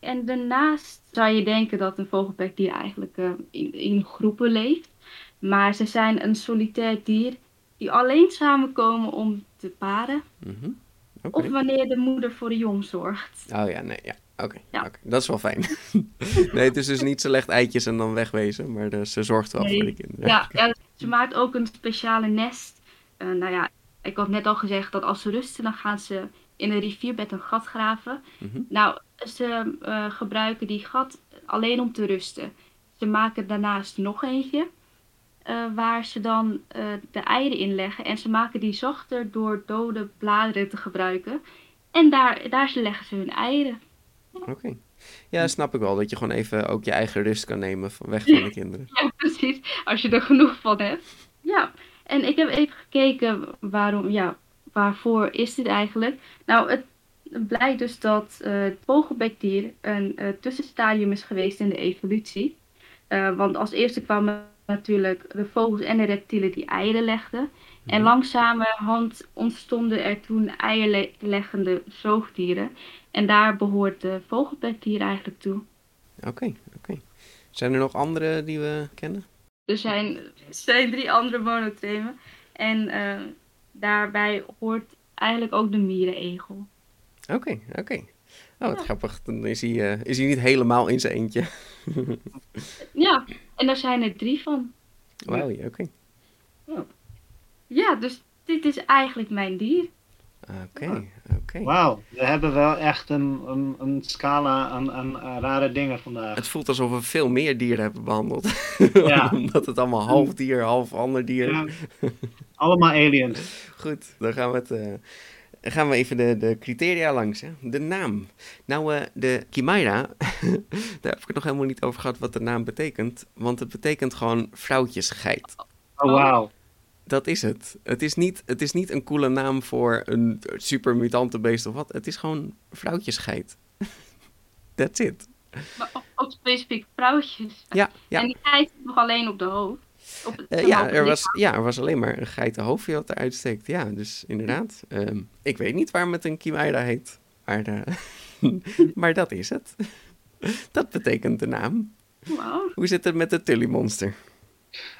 En daarnaast zou je denken dat een vogelbekdier eigenlijk uh, in, in, groepen leeft. Maar ze zijn een solitair dier die alleen samenkomen om te paren. Mm -hmm. okay. Of wanneer de moeder voor de jong zorgt. Oh ja, nee, ja. Oké, okay, ja. okay. dat is wel fijn. nee, het is dus niet zo legt eitjes en dan wegwezen, maar dus, ze zorgt wel nee. voor de kinderen. Ja, ja, ze maakt ook een speciale nest. Uh, nou ja, ik had net al gezegd dat als ze rusten, dan gaan ze in een rivierbed een gat graven. Mm -hmm. Nou, ze uh, gebruiken die gat alleen om te rusten. Ze maken daarnaast nog eentje, uh, waar ze dan de eieren in leggen. En ze maken die zachter door dode bladeren te gebruiken. En daar, daar leggen ze hun eieren. Oké. Okay. Ja, snap ik wel. Dat je gewoon even ook je eigen rust kan nemen van weg van de kinderen. ja, precies. Als je er genoeg van hebt. Ja, en ik heb even gekeken waarom, ja, waarvoor is dit eigenlijk? Nou, het blijkt dus dat uh, het vogelbekdier een tussenstadium is geweest in de evolutie. Want als eerste kwamen natuurlijk de vogels en de reptielen die eieren legden. En langzamerhand ontstonden er toen eierleggende zoogdieren. En daar behoort de vogelbekdier eigenlijk toe. Oké, okay, oké. Okay. Zijn er nog andere die we kennen? Er zijn, er zijn drie andere monotremen. En uh, daarbij hoort eigenlijk ook de mierenegel. Oké, okay, oké. Oh, wat ja. grappig. Dan is hij, uh, is hij niet helemaal in zijn eentje. ja, en daar zijn er drie van. Wauw, oké. Okay. Ja. ja, dus dit is eigenlijk mijn dier. Oké, oké. Okay. Wauw, we hebben wel echt een, een, een scala aan, aan, aan, rare dingen vandaag. Het voelt alsof we veel meer dieren hebben behandeld. Ja. Omdat het allemaal half dier, half ander dier. Ja. Allemaal aliens. Goed, dan gaan we, het, uh, gaan we even de, de criteria langs. Hè. De naam. Nou, uh, de Chimaira, daar heb ik het nog helemaal niet over gehad wat de naam betekent. Want het betekent gewoon vrouwtjesgeit. Oh, wauw. Dat is het. Het is, niet, het is niet een coole naam voor een super mutante beest of wat. Het is gewoon vrouwtjesgeit. That's it. Maar ook specifiek vrouwtjes. Ja, ja. En die geit nog alleen op de hoofd. Op uh, ja, er was, ja, er was alleen maar een geitenhoofdje dat eruit steekt. Ja, dus inderdaad. Um, ik weet niet waarom het een Chimaira heet. Maar, uh, maar dat is het. dat betekent de naam. Wow. Hoe zit het met het Tully-monster?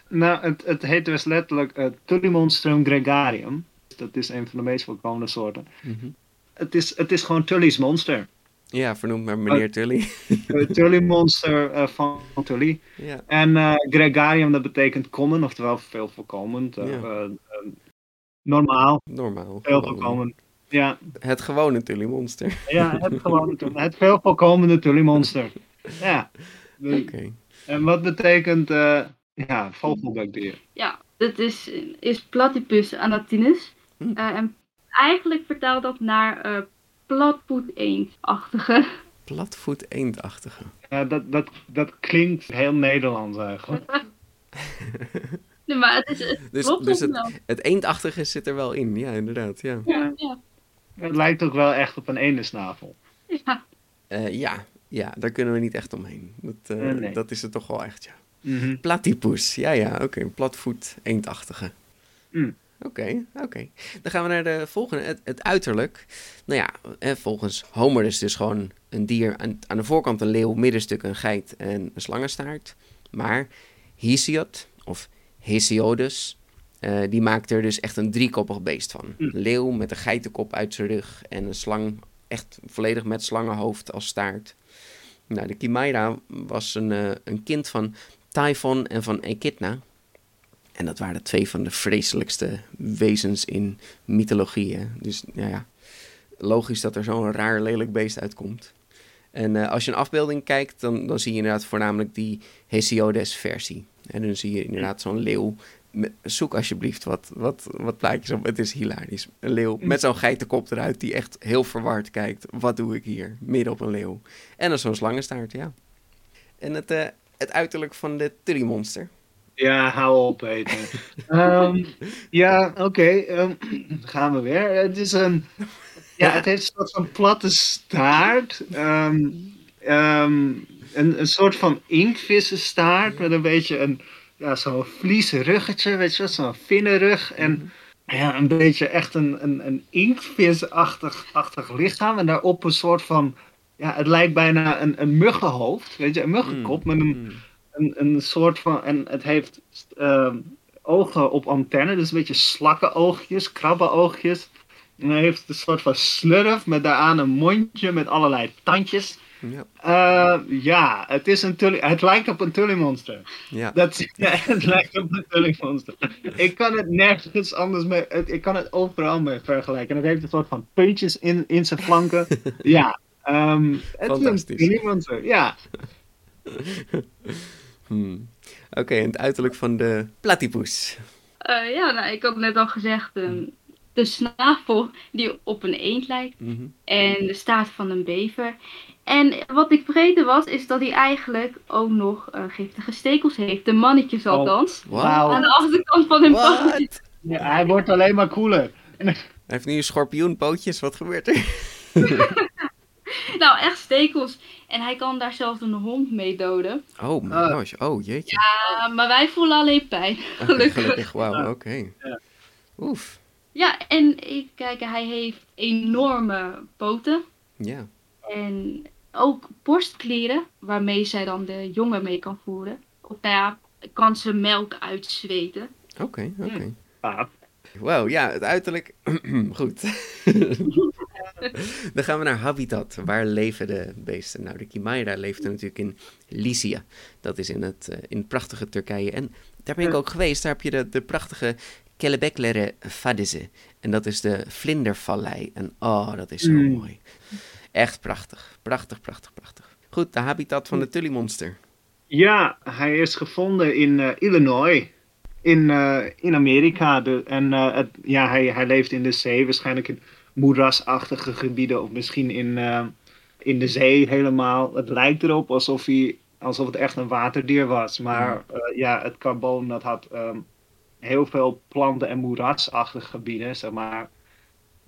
Nou, het, het heet dus letterlijk uh, Tullymonstrum gregarium. Dat is een van de meest voorkomende soorten. Mm -hmm. het, is, het is gewoon Tully's monster. Ja, vernoemd naar meneer Tully. Uh, Tully monster uh, van Tully. Ja. En uh, gregarium, dat betekent common, oftewel veel voorkomend. Ja. normaal. Normaal. Veel voorkomend. Ja. Het gewone Tully monster. Ja, het gewone Het veel voorkomende Tully monster. Ja. Oké. Okay. En wat betekent ja, vogelbekdier. Ja, dat is, is Platypus anatinus. Hm. Uh, en eigenlijk vertaalt dat naar uh, platvoet eendachtige. Platvoet eendachtige. Ja, dat, dat, dat klinkt heel Nederlands eigenlijk. nee, maar het is het dus, dus het, het eendachtige zit er wel in, ja, inderdaad. Ja. Ja, ja. Het lijkt ook wel echt op een eendensnavel. Ja. Eh, ja, ja, daar kunnen we niet echt omheen. Dat, eh, Eh, nee. dat is het toch wel echt, ja. Mhm. Platypus, ja, ja, oké. Een platvoet eendachtige. Mm. Oké, oké. Dan gaan we naar de volgende, het, het uiterlijk. Nou ja, volgens Homer is het dus gewoon een dier. Aan, aan de voorkant een leeuw, middenstuk een geit en een slangenstaart. Maar Hesiod, of Hesiodus, eh, die maakt er dus echt een driekoppig beest van. Een leeuw met een geitenkop uit zijn rug en een slang, echt volledig met slangenhoofd als staart. Nou, de Chimaira was een, eh, een kind van Typhon en van Echidna. En dat waren twee van de vreselijkste wezens in mythologie. hè. Dus ja, ja, logisch dat er zo'n raar lelijk beest uitkomt. En eh, als je een afbeelding kijkt, dan, dan zie je inderdaad voornamelijk die Hesiodes-versie. En dan zie je inderdaad zo'n leeuw. Zoek alsjeblieft wat, wat, wat plaatjes op. Het is hilarisch. Een leeuw met zo'n geitenkop eruit die echt heel verward kijkt. Wat doe ik hier? Midden op een leeuw. En dan zo'n slangenstaart, ja. En het, eh, het uiterlijk van de Tully-monster. Ja, hou op, Peter. Ehm, ja, oké. ehm, gaan we weer. Het is een... Ja, het heeft een soort van platte staart. Ehm, een, een soort van inktvissenstaart met een beetje een... Ja, zo'n vliezen ruggetje, weet je wel, zo'n vinnenrug. En ja, een beetje echt een, een, een inktvisachtig achtig lichaam. En daarop een soort van... Ja, het lijkt bijna een, een muggenhoofd, weet je, een muggenkop met een Mm. Een, een soort van. En het heeft ehm, ogen op antenne, dus een beetje slakkenoogjes, krabbenoogjes. En hij heeft een soort van slurf met daaraan een mondje met allerlei tandjes. Ja, Eh, ja, het, is een tully, het lijkt op een tullymonster. ja. Dat, ja, het lijkt op een tullymonster. Ik kan het nergens anders mee. het- ik kan het overal mee vergelijken. En het heeft een soort van puntjes in, in zijn flanken. ja, ehm, het is een tullymonster. Ja, Hmm. Oké, en het uiterlijk van de platypus. Eh, ja, nou, ik had net al gezegd, ehm, de snavel die op een eend lijkt Mhm. en de staart van een bever. En wat ik vergeten was, is dat hij eigenlijk ook nog eh, giftige stekels heeft. De mannetjes Oh. althans. wauw. Aan de achterkant van hun pootjes. Ja, hij wordt alleen maar cooler. Hij heeft nu een schorpioenpootjes. Wat gebeurt er? Nou, echt stekels. En hij kan daar zelfs een hond mee doden. Oh my Ah. gosh. Oh jeetje. Uh, maar wij voelen alleen pijn. Gelukkig. gelukkig. Wauw, Ja. oké. Ja. Oef. Ja, en even kijken, hij heeft enorme poten. Ja. En ook borstklieren, waarmee zij dan de jongen mee kan voeren. Of nou ja, kan ze melk uitzweten. Oké, oké. Ah, Wauw, ja, het uiterlijk. Goed. Dan gaan we naar habitat. Waar leven de beesten? Nou, de Chimaira leeft natuurlijk in Lycia. Dat is in het, eh, in het prachtige Turkije. En daar ben ik ook geweest. Daar heb je de, de prachtige Kelebekleri Fadise. En dat is de vlindervallei. En oh, dat is zo Mm. mooi. Echt prachtig. Prachtig, prachtig, prachtig. Goed, de habitat van de Tullymonster. Ja, hij is gevonden in eh, Illinois. In, eh, in Amerika. De, en het, ja, hij, hij leeft in de zee. Waarschijnlijk in moerasachtige gebieden. Of misschien in, eh, in de zee helemaal. Het lijkt erop alsof, hij, alsof het echt een waterdier was. Maar eh, ja, het carboon dat had ehm, heel veel planten- en moerasachtige gebieden. Zeg maar.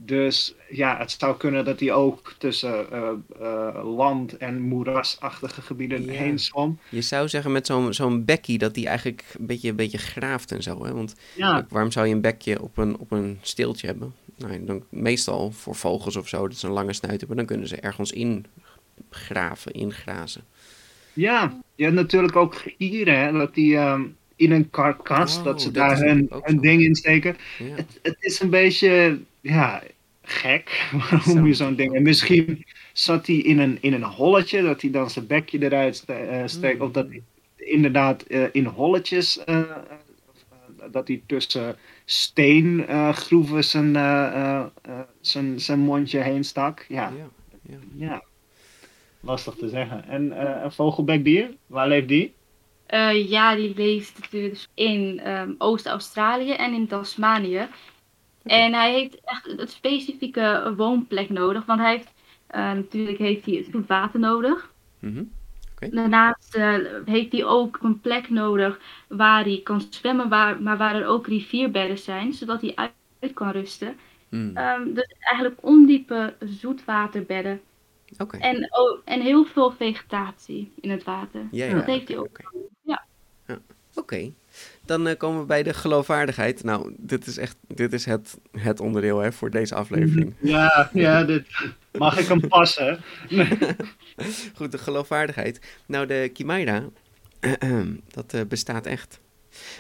Dus ja, het zou kunnen dat hij ook tussen eh, eh, land- en moerasachtige gebieden Ja. heen zwom. Je zou zeggen met zo'n zo'n bekkie dat die eigenlijk een beetje, een beetje graaft en zo. Hè? Want Ja, waarom zou je een bekje op een, op een steeltje hebben? Nou, dan, meestal voor vogels of zo, dat ze een lange snuit hebben, dan kunnen ze ergens in graven, ingrazen. ja. je hebt natuurlijk ook gieren, hè, dat die ehm, in een karkas, Oh, dat ze dat daar hun, hun ding in steken. Ja. Het, het is een beetje, ja, gek, waarom je zo'n ding... En misschien zat hij in een, in een holletje, dat hij dan zijn bekje eruit eh, steekt. Mm. Of dat hij inderdaad eh, in holletjes, eh, dat hij tussen steengroeven zijn, eh, eh, eh, zijn, zijn mondje heen stak. Ja, Ja. ja. Lastig te zeggen. En eh, een vogelbekdier, waar leeft die? Eh, ja, die leeft natuurlijk dus in ehm, Oost-Australië en in Tasmanië. En hij heeft echt een specifieke woonplek nodig. Want hij heeft, eh, natuurlijk heeft hij zoet water nodig. Mhm. Daarnaast eh, heeft hij ook een plek nodig waar hij kan zwemmen, waar, maar waar er ook rivierbedden zijn, zodat hij uit, uit kan rusten. Hmm. Ehm, dus eigenlijk ondiepe zoetwaterbedden. En, oh, en heel veel vegetatie in het water. Ja, ja, dat heeft hij ook. oké. Ja. Oké, dan eh, komen we bij de geloofwaardigheid. Nou, dit is echt dit is het, het onderdeel hè, voor deze aflevering. Ja, ja dit, mag ik hem passen? Goed, de geloofwaardigheid. Nou, de Chimaira, dat eh, bestaat echt.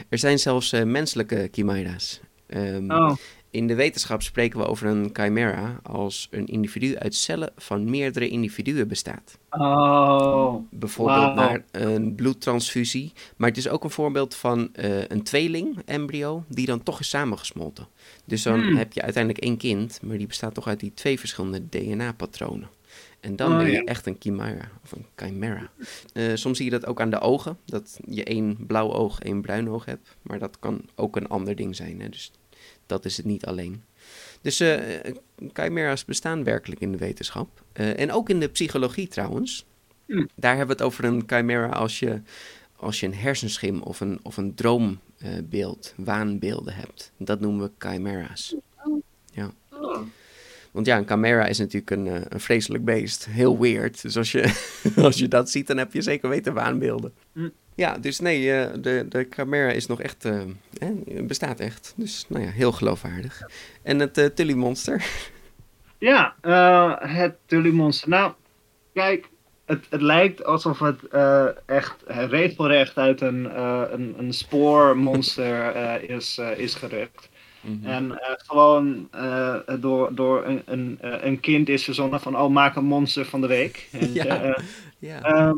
Er zijn zelfs eh, menselijke Chimaira's. Ehm, Oh, In de wetenschap spreken we over een chimera als een individu uit cellen van meerdere individuen bestaat. oh. Bijvoorbeeld naar een bloedtransfusie. Maar het is ook een voorbeeld van eh, een tweeling, embryo, die dan toch is samengesmolten. Dus dan Hmm. heb je uiteindelijk één kind, maar die bestaat toch uit die twee verschillende DNA-patronen. En dan Oh, ben je ja. echt een chimera, of een chimera. Eh, soms zie je dat ook aan de ogen, dat je één blauw oog, één bruin oog hebt. Maar dat kan ook een ander ding zijn, hè? dus dat is het niet alleen. Dus eh chimera's bestaan werkelijk in de wetenschap. Eh, en ook in de psychologie trouwens. Hmm. Daar hebben we het over een chimera als je, als je een hersenschim of een, of een droombeeld, waanbeelden hebt. Dat noemen we chimera's. Oh. Want ja, een chimera is natuurlijk een, eh, een vreselijk beest. Heel weird. Dus als je, als je dat ziet, dan heb je zeker weten waanbeelden. Hm. Ja, dus nee, eh, de, de chimera is nog echt, eh, bestaat echt. Dus nou ja, heel geloofwaardig. En het uh, Tully-monster. Ja, eh, het Tully-monster. Nou, kijk, het, het lijkt alsof het eh, echt regelrecht uit een, een, een spoormonster is, is gerukt. En eh, gewoon door, door een, een, een kind is verzonnen van, oh, maak een monster van de week. Ja. Ja. ehm,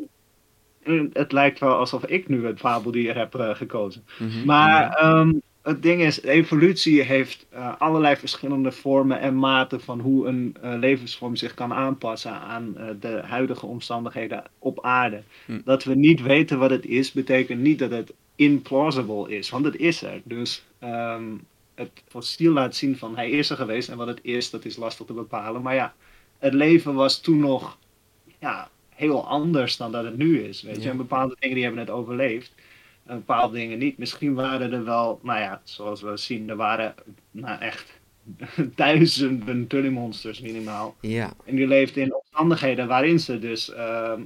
het lijkt wel alsof ik nu het fabeldier heb eh, gekozen. Mhm. Maar ehm, het ding is, evolutie heeft eh, allerlei verschillende vormen en maten van hoe een eh, levensvorm zich kan aanpassen aan de huidige omstandigheden op aarde. Hm. Dat we niet weten wat het is, betekent niet dat het implausible is, want het is er. Dus ehm, het fossiel laat zien van hij is er geweest en wat het is, dat is lastig te bepalen. Maar ja, het leven was toen nog ja, heel anders dan dat het nu is. Weet je? En bepaalde dingen die hebben het overleefd. En bepaalde dingen niet. Misschien waren er wel, nou ja, zoals we zien, er waren nou echt duizenden tullymonsters minimaal. Ja, En die leefden in omstandigheden waarin ze dus ehm,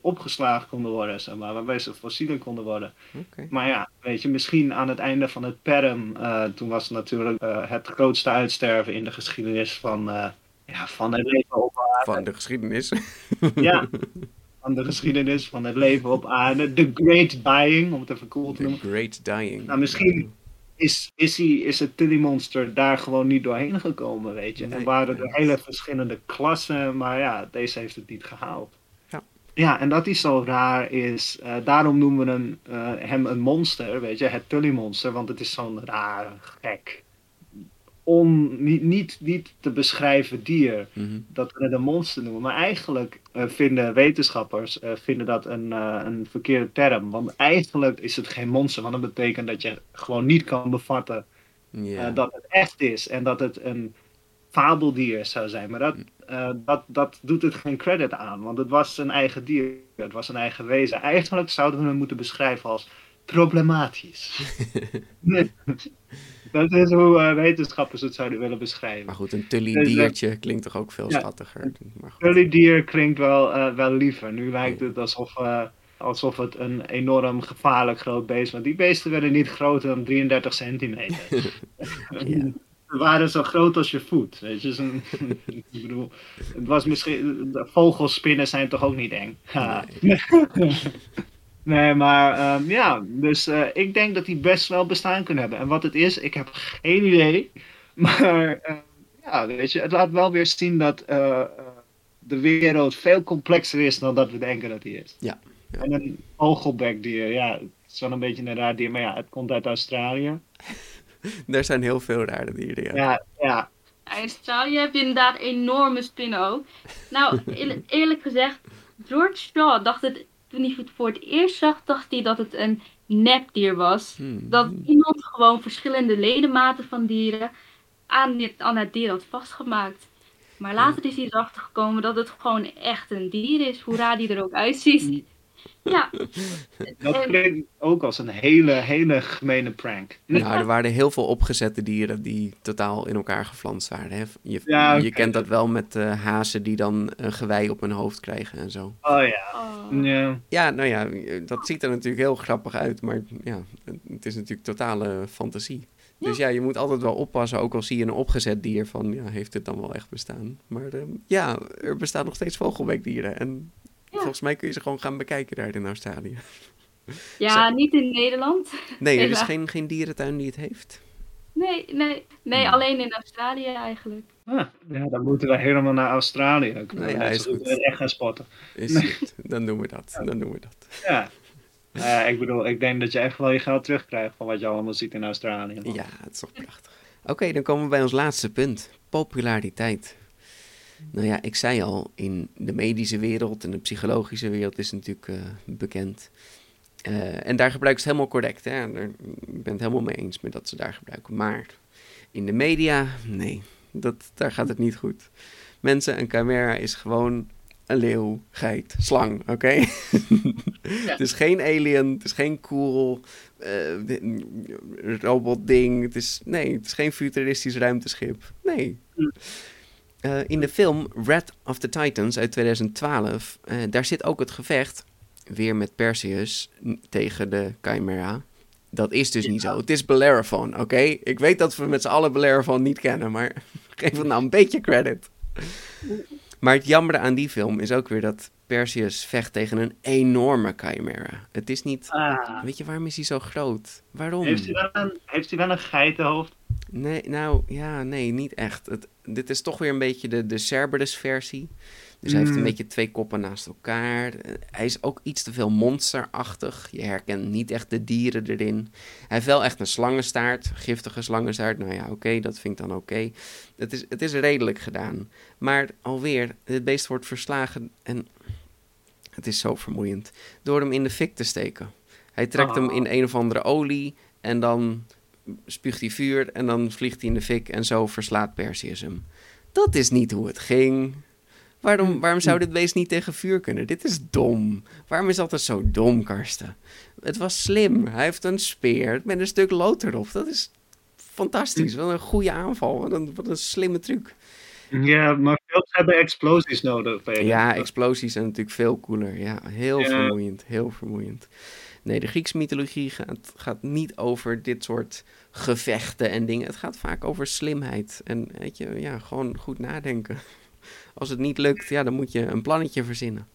opgeslagen konden worden, zeg maar, waarbij ze fossielen konden worden. oké. Maar ja, weet je, misschien aan het einde van het Perm, eh, toen was het natuurlijk eh, het grootste uitsterven in de geschiedenis van, eh, ja, van het leven. Van de geschiedenis. Ja, van de geschiedenis van het leven op aarde. The Great Dying, om het even cool te The noemen. Great Dying. Nou, misschien is, is, die, is het Tilly Monster daar gewoon niet doorheen gekomen, weet je. Nee, en waren nee. er hele verschillende klassen, maar ja, deze heeft het niet gehaald. Ja. Ja, en dat hij zo raar is, eh, daarom noemen we hem, eh, hem een monster, weet je, het Tully Monster, want het is zo'n raar, gek, on, niet, niet, niet te beschrijven dier Mhm. dat we het een monster noemen. Maar eigenlijk eh, vinden wetenschappers eh, vinden dat een, eh, een verkeerde term. Want eigenlijk is het geen monster. Want dat betekent dat je gewoon niet kan bevatten dat het echt is. En dat het een fabeldier zou zijn. Maar dat, eh, dat, dat doet het geen credit aan. Want het was een eigen dier. Het was een eigen wezen. Eigenlijk zouden we hem moeten beschrijven als problematisch. dat is hoe eh, wetenschappers het zouden willen beschrijven. Maar goed, een tully Dus, eh, klinkt toch ook veel ja. schattiger. Maar goed. Jullie dier klinkt wel, eh, wel liever. Nu lijkt het alsof, alsof het een enorm gevaarlijk groot beest was. Want die beesten werden niet groter dan 33 centimeter. Ja. Ze waren zo groot als je voet. Weet je? Zo'n- ik bedoel, het was misschien, de vogelspinnen zijn toch ook niet eng. Ha. nee, maar ehm, ja, dus eh, ik denk dat die best wel bestaan kunnen hebben. En wat het is, ik heb geen idee. Maar ehm, ja, weet je, het laat wel weer zien dat eh, eh, de wereld veel complexer is dan dat we denken dat die is. Ja, ja. En een vogelbekdier, ja, het is wel een beetje een raar dier, maar ja, het komt uit Australië. Er zijn heel veel rare dieren, ja. Ja, ja, In Australië heb je inderdaad enorme spinnen ook. Nou, eerlijk gezegd, George Shaw dacht het, toen hij het voor het eerst zag, dacht hij dat het een nepdier was. Hmm. Dat iemand gewoon verschillende ledematen van dieren aan, dit, aan het dier had vastgemaakt. Maar later is hij erachter gekomen dat het gewoon echt een dier is, hoe raar die er ook uitziet. Ja. Dat klinkt ook als een hele, hele gemene prank. Nou, er waren heel veel opgezette dieren die totaal in elkaar geflanst waren. Hè? Je, Ja, je kent dat wel met eh, hazen die dan een gewei op hun hoofd krijgen en zo. Oh ja. Oh. ja. Ja, nou ja, dat ziet er natuurlijk heel grappig uit, maar ja, het is natuurlijk totale fantasie. Dus ja, je moet altijd wel oppassen, ook al zie je een opgezet dier van, ja, heeft het dan wel echt bestaan? Maar ehm, ja, er bestaan nog steeds vogelbeekdieren en Ja. Volgens mij kun je ze gewoon gaan bekijken daar in Australië. Ja, niet in Nederland. Nee, er is geen, geen dierentuin die het heeft. Nee, nee, nee, Hmm. alleen in Australië eigenlijk. Ah, ja, dan moeten we helemaal naar Australië. Dan kunnen Nou ja, is goed echt gaan spotten. Is goed, dan doen we dat, dan doen we dat. Ja. Eh, ik bedoel, ik denk dat je echt wel je geld terugkrijgt van wat je allemaal ziet in Australië. Ja, het is toch prachtig. Oké, dan komen we bij ons laatste punt. Populariteit. Nou ja, ik zei al, in de medische wereld en de psychologische wereld is het natuurlijk eh, bekend. Eh, en daar gebruiken ze het helemaal correct. Hè? Daar- Ik ben het helemaal mee eens met dat ze daar gebruiken. Maar in de media, nee, dat, daar gaat het niet goed. Mensen, een chimera is gewoon een leeuw, geit, slang, oké? Het is geen alien, het is geen cool eh, robotding. Het is, nee, het is geen futuristisch ruimteschip. Nee. Eh, in de film Rat of the Titans uit 2012, eh, daar zit ook het gevecht, weer met Perseus, tegen de Chimera. Dat is dus niet zo. Het is Bellerophon, oké? Ik weet dat we met z'n allen Bellerophon niet kennen, maar geef het nou een beetje credit. Maar het jammere aan die film is ook weer dat Perseus vecht tegen een enorme Chimera. Het is niet... Ah, Weet je, waarom is hij zo groot? Waarom? heeft, hij wel een, heeft hij wel een geitenhoofd? Nee, nou, ja, nee, niet echt. Het, dit is toch weer een beetje de, de Cerberus-versie. Dus hij heeft een Mm. beetje twee koppen naast elkaar. Eh, Hij is ook iets te veel monsterachtig. Je herkent niet echt de dieren erin. Hij heeft wel echt een slangenstaart, giftige slangenstaart. Nou ja, oké, dat vind ik dan oké. Het, is, het is redelijk gedaan. Maar alweer, het beest wordt verslagen en het is zo vermoeiend. Door hem in de fik te steken. Hij trekt hem Oh. in een of andere olie en dan spuugt hij vuur en dan vliegt hij in de fik en zo verslaat Perseus hem. Dat is niet hoe het ging. Waarom, waarom zou dit beest niet tegen vuur kunnen? Dit is dom. Waarom is dat zo dom, Karsten? Het was slim. Hij heeft een speer met een stuk lood erop. Dat is fantastisch. Wat een goede aanval. Wat een, wat een slimme truc. Ja, maar films hebben explosies nodig. Ja, explosies zijn natuurlijk veel cooler. Ja, heel Ja. vermoeiend. Heel vermoeiend. Nee, de Griekse mythologie gaat, gaat niet over dit soort gevechten en dingen. Het gaat vaak over slimheid. En weet je, ja, gewoon goed nadenken. Als het niet lukt, ja, dan moet je een plannetje verzinnen.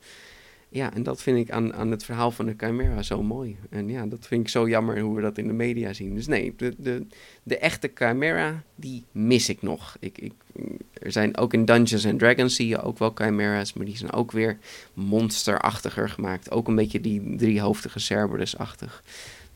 Ja, en dat vind ik aan, aan het verhaal van de Chimera zo mooi. En ja, dat vind ik zo jammer hoe we dat in de media zien. Dus nee, de, de, de echte Chimera, die mis ik nog. Ik, ik, er zijn ook in Dungeons and Dragons zie je ook wel Chimera's, maar die zijn ook weer monsterachtiger gemaakt. Ook een beetje die driehoofdige Cerberus-achtig.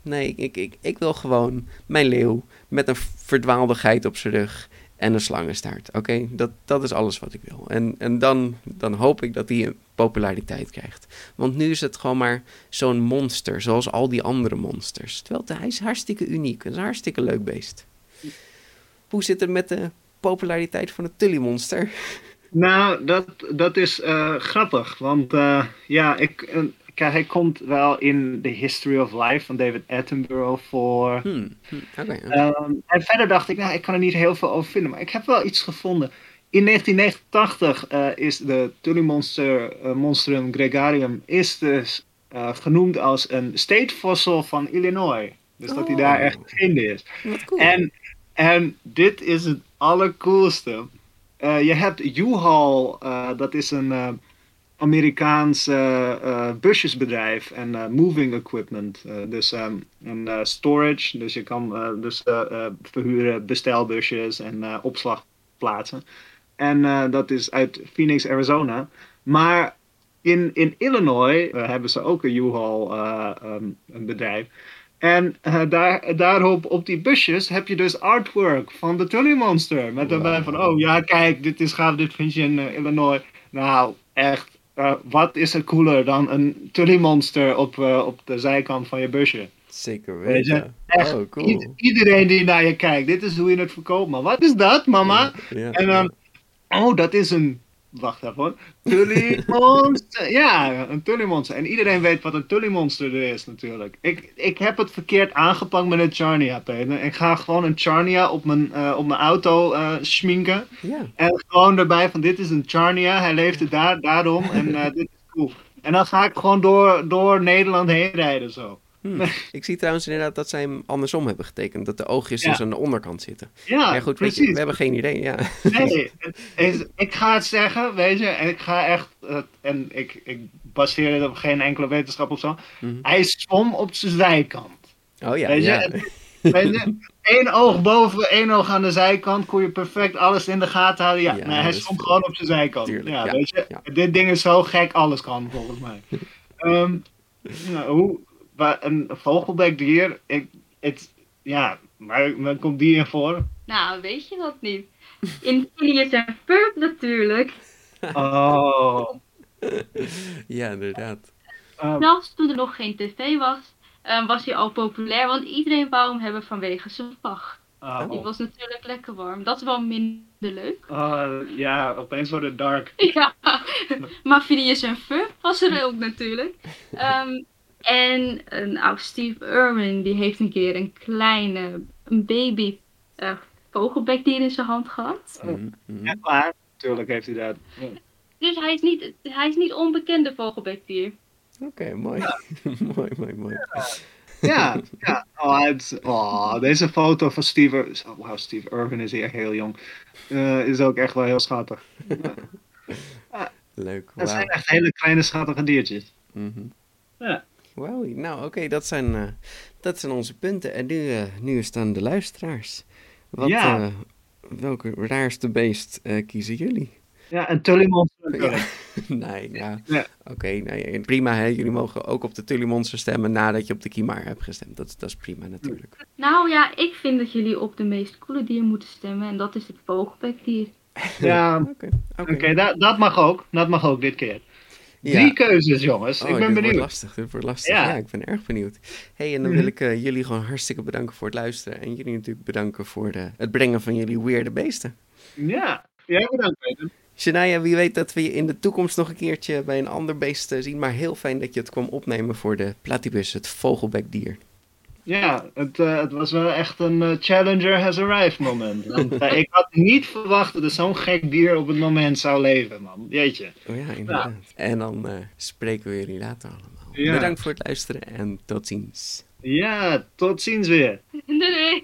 Nee, ik, ik, ik wil gewoon mijn leeuw met een verdwaalde geit op zijn rug en een slangenstaart. Oké, dat, dat is alles wat ik wil. En, en dan, dan hoop ik dat een populariteit krijgt. Want nu is het gewoon maar zo'n monster, zoals al die andere monsters. Terwijl hij is hartstikke uniek. Het een hartstikke leuk beest. Hoe zit het met de populariteit van het Tully-monster? Nou, dat, dat is eh, grappig. Want eh, ja, ik, eh, kijk, hij komt wel in The History of Life van David Attenborough voor. Hmm, hm, oké. Ehm, en verder dacht ik, nou, ik kan er niet heel veel over vinden. Maar ik heb wel iets gevonden. In 1989 eh, is de Tully-monster, eh, Monstrum gregarium, is dus genoemd als een state fossil van Illinois. Dus dat hij Oh. daar echt te vinden is. Cool. En, en dit is het allercoolste. Eh, je hebt U-Haul, eh, dat is een eh, Amerikaans busjesbedrijf en moving equipment. Dus een eh, storage, dus je kan dus verhuren bestelbusjes en opslagplaatsen. En dat is uit Phoenix, Arizona. Maar in, in Illinois hebben ze ook een U-Haul eh, ehm, bedrijf. En eh, daar, daarop, op die busjes, heb je dus artwork van de Tully Monster. Met daarbij van, oh ja, kijk, dit is gaaf, dit vind je in eh, Illinois. Nou, echt, eh, wat is er cooler dan een Tully Monster op, op de zijkant van je busje? Zeker Weet je, weten. Echt, Oh, cool. iedereen die naar je kijkt, dit is hoe je het verkoopt. Maar wat is dat, mama? Ja, En dan, oh, dat is een wacht even hoor. Tully Monster. Ja, een Tully Monster. En iedereen weet wat een Tully Monster er is natuurlijk. Ik, ik heb het verkeerd aangepakt met een Charnia, Peter. Ik ga gewoon een Charnia op mijn, uh, op mijn auto uh, schminken. Ja. En gewoon erbij van dit is een Charnia. Hij leefde daar, daarom. En uh, dit is cool. En dan ga ik gewoon door, door Nederland heen rijden zo. Hmm. Ik zie trouwens inderdaad dat zij hem andersom hebben getekend. Dat de oogjes dus aan de onderkant zitten. Ja, goed, precies. we hebben geen idee. Ja. Nee, ik ga het zeggen, weet je. En ik ga echt, en ik, ik baseer het op geen enkele wetenschap of zo. Mhm. Hij zwom op zijn zijkant. Oh ja, weet je? ja. Weet je? Eén oog boven, één oog aan de zijkant, kon je perfect alles in de gaten houden. Ja, nee, hij stond gewoon op zijn zijkant. ja, weet je, dit ding is zo gek, alles kan volgens mij. um, nou, hoe, een vogelbekdier, ik, het, ja, maar waar komt die in voor? Nou, weet je dat niet? In Phineas en Ferb natuurlijk. Oh. ja, inderdaad. Uh, Zelfs toen er nog geen tv was, uh, was hij al populair, want iedereen wou hem hebben vanwege zijn vacht. Oh. Die was natuurlijk lekker warm. Dat is wel minder leuk. Uh, ja, opeens wordt het dark. ja, maar Phineas en Ferb was er ook natuurlijk. Um, en een oud Steve Irwin, die heeft een keer een kleine een baby uh, vogelbekdier in zijn hand gehad. Ja, maar natuurlijk heeft hij dat. Dus hij is niet, hij is niet onbekende vogelbekdier. Oké, mooi. mooi, mooi, mooi. Ja, ja. Oh, het, oh, deze foto van Steve... Oh, wow, Steve Irwin is hier echt heel jong. Uh, is ook echt wel heel schattig. Leuk, Het zijn echt hele kleine schattige diertjes. Mm Ja. Wauw, nou oké, dat, zijn, uh, dat zijn onze punten. En nu, uh, nu is dan de luisteraars. Wat, ja. Uh, welke raarste beest kiezen jullie? Ja, een Tullymonster. Ja. nee, ja. ja. Oké, nee, prima. Hè? Jullie mogen ook op de Tullymonster stemmen nadat je op de Kimar hebt gestemd. Dat, dat is prima natuurlijk. Nou ja, ik vind dat jullie op de meest coole dier moeten stemmen. En dat is het vogelbekdier. Ja, oké. Okay. Okay. dat, dat mag ook. Dat mag ook dit keer. Drie keuzes, jongens. ik oh, ben dit benieuwd. Wordt lastig, dit wordt lastig. Ja. ik ben erg benieuwd. hey, en dan mhm. wil ik uh, jullie gewoon hartstikke bedanken voor het luisteren. En jullie natuurlijk bedanken voor de, het brengen van jullie weirde beesten. Ja, jij bedankt, Peter. Shania, wie weet dat we je in de toekomst nog een keertje bij een ander beest zien. Maar heel fijn dat je het kwam opnemen voor de platypus, het vogelbekdier. Ja, het, uh, het was wel echt een uh, Challenger has arrived moment. Want, uh, ik had niet verwacht dat er zo'n gek dier op het moment zou leven, man. Jeetje. Oh ja, inderdaad. Ja. En dan spreken we jullie later allemaal. Ja. Bedankt voor het luisteren en tot ziens. Ja, tot ziens weer. Doei.